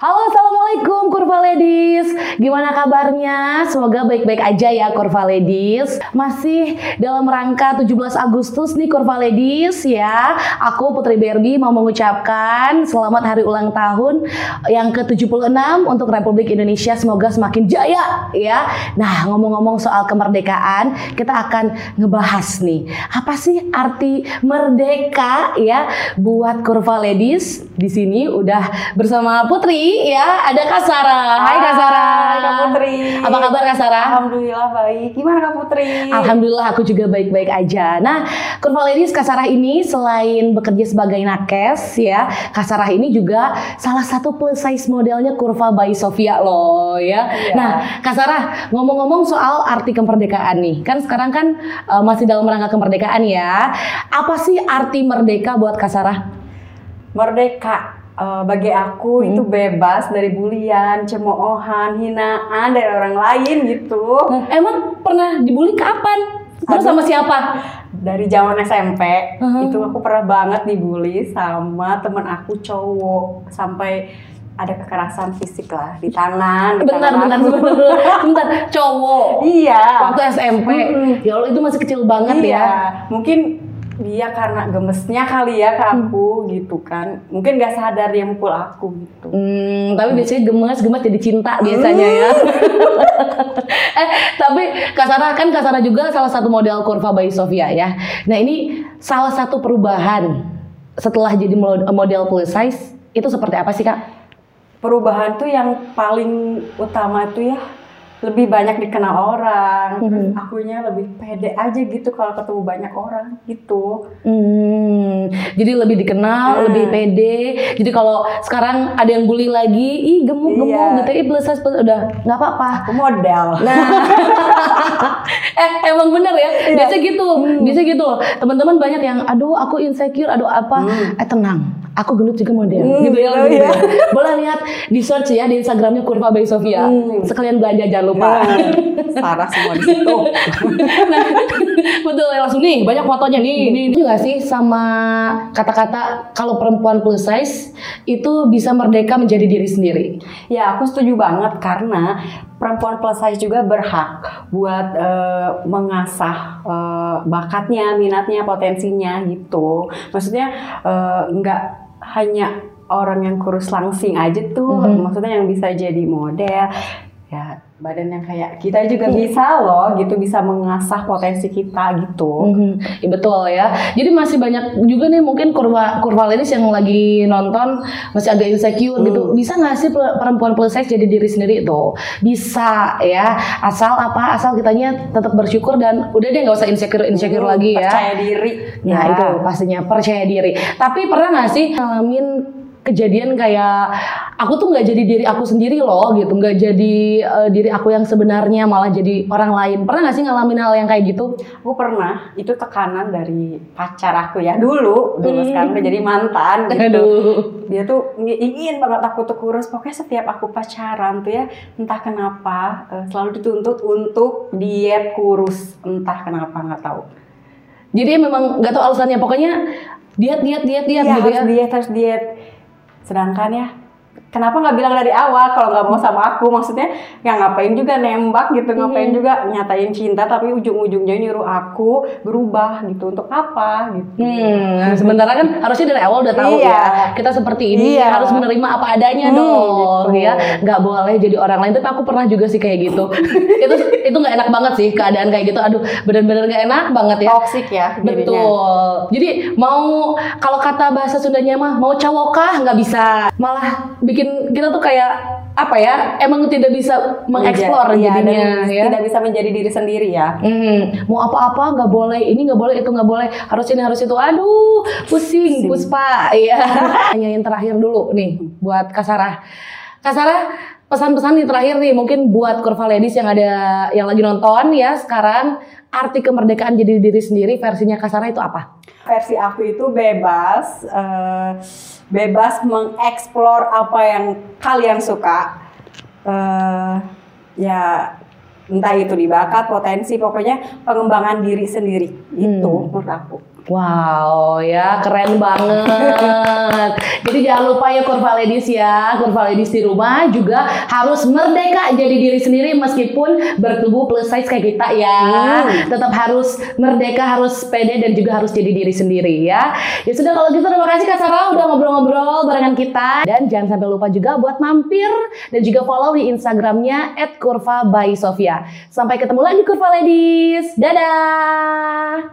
Halo, Assalamualaikum Kurva Ladies. Gimana kabarnya? Semoga baik-baik aja ya Kurva Ladies. Masih dalam rangka 17 Agustus nih Kurva Ladies ya. Aku Putri Berbi mau mengucapkan selamat hari ulang tahun yang ke-76 untuk Republik Indonesia. Semoga semakin jaya ya. Nah, ngomong-ngomong soal kemerdekaan, kita akan ngebahas nih. Apa sih arti merdeka ya buat Kurva Ladies? Di sini udah bersama Putri ya, Kak Sarah. Hai Kak Sarah. Hai Kak Putri. Apa kabar Kak Sarah? Alhamdulillah baik. Gimana Kak Putri? Alhamdulillah aku juga baik-baik aja. Nah, Kurva Ladies Kak Sarah ini selain bekerja sebagai nakes ya, Kak Sarah ini juga salah satu plus size modelnya Kurva by Sofia loh ya. Iya. Nah, Kak Sarah ngomong-ngomong soal arti kemerdekaan nih. Kan sekarang kan uh, masih dalam rangka kemerdekaan ya. Apa sih arti merdeka buat Kak Sarah? Merdeka. Eh, bagi aku Hmm. itu bebas dari bulian, cemoohan, hinaan dari orang lain gitu. Nah, emang pernah dibully kapan? Terus Aduh. sama siapa? Dari zaman SMP Mhm. itu aku pernah banget dibully sama temen aku cowok sampai ada kekerasan fisik lah di tangan. di Bentar, tangan bentar, aku. bentar, bentar. Cowok. Iya. Waktu SMP. Mm-mm. Ya Allah itu masih kecil banget iya. ya. Mungkin dia karena gemesnya kali ya ke aku gitu kan. Mungkin gak sadar dia mukul aku gitu. Hmm, tapi biasanya gemes, gemes jadi cinta biasanya ya. eh, tapi Kak Sarah kan Kak Sarah juga salah satu model kurva by Sofia ya. Nah ini salah satu perubahan setelah jadi mo- model plus size itu seperti apa sih Kak? Perubahan tuh yang paling utama tuh ya lebih banyak dikenal orang. Terus Mhm. akunya lebih pede aja gitu kalau ketemu banyak orang gitu. Hmm, jadi lebih dikenal, Hmm. lebih pede. Jadi kalau sekarang ada yang bully lagi, ih gemuk-gemuk Iya. gitu, ih plus size plus- udah nggak apa-apa. Model. Nah, eh emang bener ya, Iya. biasa gitu, biasa gitu. Teman-teman banyak yang, aduh aku insecure, aduh apa, Hmm. eh tenang, aku gendut juga model, Hmm, gitu ya, gitu ya. Boleh lihat di search ya di Instagramnya Kurva by Sofia, Hmm. sekalian belanja jangan lupa. Nah, Sarah semua di situ. nah, betul ya langsung nih banyak fotonya nih. Ini juga sih sama kata-kata kalau perempuan plus size itu bisa merdeka menjadi diri sendiri. Ya, aku setuju banget karena perempuan plus size juga berhak buat eh, mengasah eh, bakatnya, minatnya, potensinya gitu. Maksudnya eh, nggak hanya orang yang kurus langsing aja tuh, Mhm. maksudnya yang bisa jadi model. Ya, badan yang kayak kita juga bisa loh, gitu bisa mengasah potensi kita gitu. Mhm, ya betul ya. Jadi masih banyak juga nih mungkin kurva kurva ladies yang lagi nonton masih agak insecure gitu. Bisa nggak sih pe- perempuan plus size jadi diri sendiri tuh? Bisa ya. Asal apa? Asal kitanya tetap bersyukur dan udah deh nggak usah insecure insecure Hmm, lagi ya. Percaya diri. Nah Ya. itu pastinya percaya diri. Tapi pernah nggak sih ngalamin kejadian kayak aku tuh nggak jadi diri aku sendiri loh gitu, nggak jadi eh, diri aku yang sebenarnya malah jadi orang lain. Pernah nggak sih ngalamin hal yang kayak gitu? Aku pernah, itu tekanan dari pacar aku ya dulu, dulu Hmm. sekarang udah jadi mantan gitu. Aduh. Dia tuh ingin banget aku tuh kurus, pokoknya setiap aku pacaran tuh ya entah kenapa eh, selalu dituntut untuk diet kurus, entah kenapa nggak tahu. Jadi memang nggak tahu alasannya. Pokoknya diet diet diet diet Iya, gitu harus ya. diet harus diet. Sedangkan ya Kenapa nggak bilang dari awal kalau nggak mau sama aku? Maksudnya ya ngapain juga nembak gitu, Hmm. ngapain juga nyatain cinta, tapi ujung-ujungnya nyuruh aku berubah gitu untuk apa gitu. Hmm, sementara kan harusnya dari awal udah tahu Iya. ya kita seperti ini Iya. harus menerima apa adanya Hmm, dong gitu. ya nggak boleh jadi orang lain tapi aku pernah juga sih kayak gitu itu itu nggak enak banget sih keadaan kayak gitu aduh bener-bener nggak enak banget ya Toxic ya dirinya. Betul. Jadi mau kalau kata bahasa Sundanya mah mau cawokah nggak bisa. Malah bikin kita tuh kayak apa ya? Emang tidak bisa mengeksplor dan jadinya ya. Tidak bisa menjadi diri sendiri ya. Hmm, mau apa-apa nggak boleh, ini nggak boleh, itu nggak boleh, harus ini harus itu. Aduh, pusing, Pusing. puspa. Iya. Hanya yang terakhir dulu nih buat Kasarah. Kasarah, pesan-pesan nih terakhir nih mungkin buat kurva ladies yang ada yang lagi nonton ya sekarang arti kemerdekaan jadi diri sendiri versinya Kasarah itu apa? Versi aku itu bebas, eh, bebas mengeksplor apa yang kalian suka. Eh, ya entah itu di bakat, potensi, pokoknya pengembangan diri sendiri itu Hmm. menurut aku. Wow, ya keren banget. Jadi jangan lupa ya Kurva Ladies ya, Kurva Ladies di rumah juga harus merdeka jadi diri sendiri meskipun bertubuh plus size kayak kita ya. Hmm. Tetap harus merdeka, harus pede dan juga harus jadi diri sendiri ya. Ya sudah kalau gitu terima kasih Kak Sarah udah ngobrol-ngobrol barengan kita dan jangan sampai lupa juga buat mampir dan juga follow di Instagramnya @kurva by Sofia. Sampai ketemu lagi Kurva Ladies. Dadah.